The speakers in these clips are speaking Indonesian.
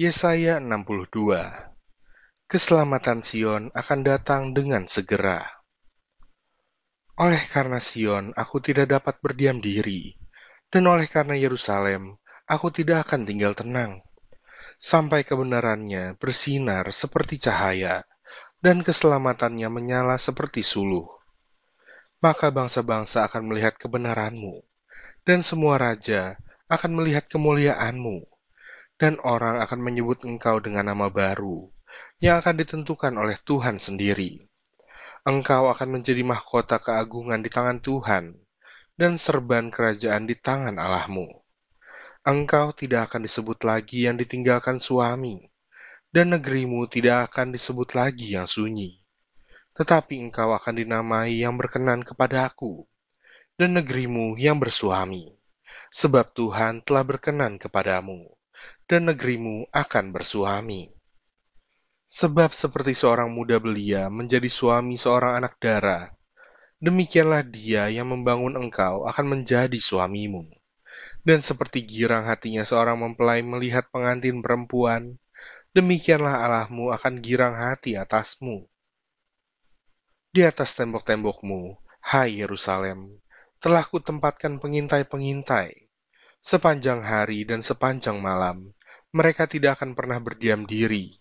Yesaya 62 Keselamatan Sion akan datang dengan segera. Oleh karena Sion, aku tidak dapat berdiam diri, dan oleh karena Yerusalem, aku tidak akan tinggal tenang. Sampai kebenarannya bersinar seperti cahaya, dan keselamatannya menyala seperti suluh. Maka bangsa-bangsa akan melihat kebenaranmu, dan semua raja akan melihat kemuliaanmu dan orang akan menyebut engkau dengan nama baru yang akan ditentukan oleh Tuhan sendiri. Engkau akan menjadi mahkota keagungan di tangan Tuhan dan serban kerajaan di tangan Allahmu. Engkau tidak akan disebut lagi yang ditinggalkan suami, dan negerimu tidak akan disebut lagi yang sunyi. Tetapi engkau akan dinamai yang berkenan kepada aku, dan negerimu yang bersuami, sebab Tuhan telah berkenan kepadamu dan negerimu akan bersuami. Sebab seperti seorang muda belia menjadi suami seorang anak dara, demikianlah dia yang membangun engkau akan menjadi suamimu. Dan seperti girang hatinya seorang mempelai melihat pengantin perempuan, demikianlah Allahmu akan girang hati atasmu. Di atas tembok-tembokmu, hai Yerusalem, telah kutempatkan pengintai-pengintai, sepanjang hari dan sepanjang malam, mereka tidak akan pernah berdiam diri.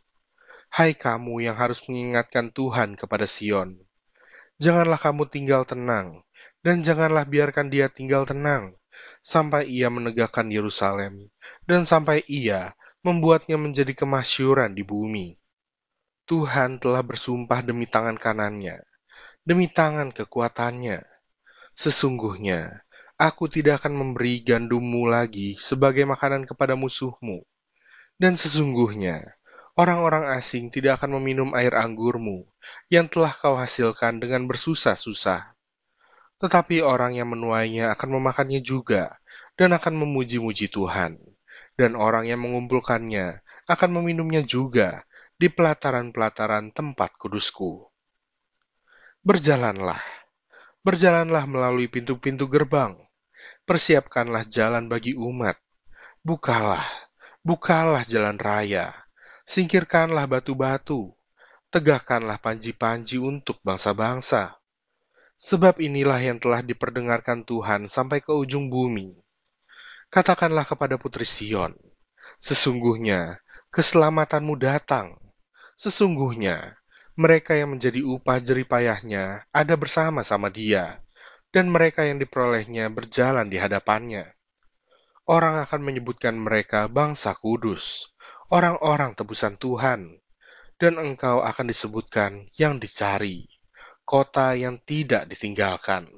Hai kamu yang harus mengingatkan Tuhan kepada Sion, janganlah kamu tinggal tenang, dan janganlah biarkan dia tinggal tenang, sampai ia menegakkan Yerusalem, dan sampai ia membuatnya menjadi kemasyuran di bumi. Tuhan telah bersumpah demi tangan kanannya, demi tangan kekuatannya. Sesungguhnya, aku tidak akan memberi gandummu lagi sebagai makanan kepada musuhmu, dan sesungguhnya, orang-orang asing tidak akan meminum air anggurmu yang telah kau hasilkan dengan bersusah-susah. Tetapi orang yang menuainya akan memakannya juga dan akan memuji-muji Tuhan. Dan orang yang mengumpulkannya akan meminumnya juga di pelataran-pelataran tempat kudusku. Berjalanlah, berjalanlah melalui pintu-pintu gerbang, persiapkanlah jalan bagi umat, bukalah, Bukalah jalan raya, singkirkanlah batu-batu, tegakkanlah panji-panji untuk bangsa-bangsa. Sebab inilah yang telah diperdengarkan Tuhan sampai ke ujung bumi. Katakanlah kepada putri Sion, sesungguhnya keselamatanmu datang. Sesungguhnya mereka yang menjadi upah jeripayahnya ada bersama-sama dia, dan mereka yang diperolehnya berjalan di hadapannya orang akan menyebutkan mereka bangsa kudus, orang-orang tebusan Tuhan, dan engkau akan disebutkan yang dicari, kota yang tidak ditinggalkan.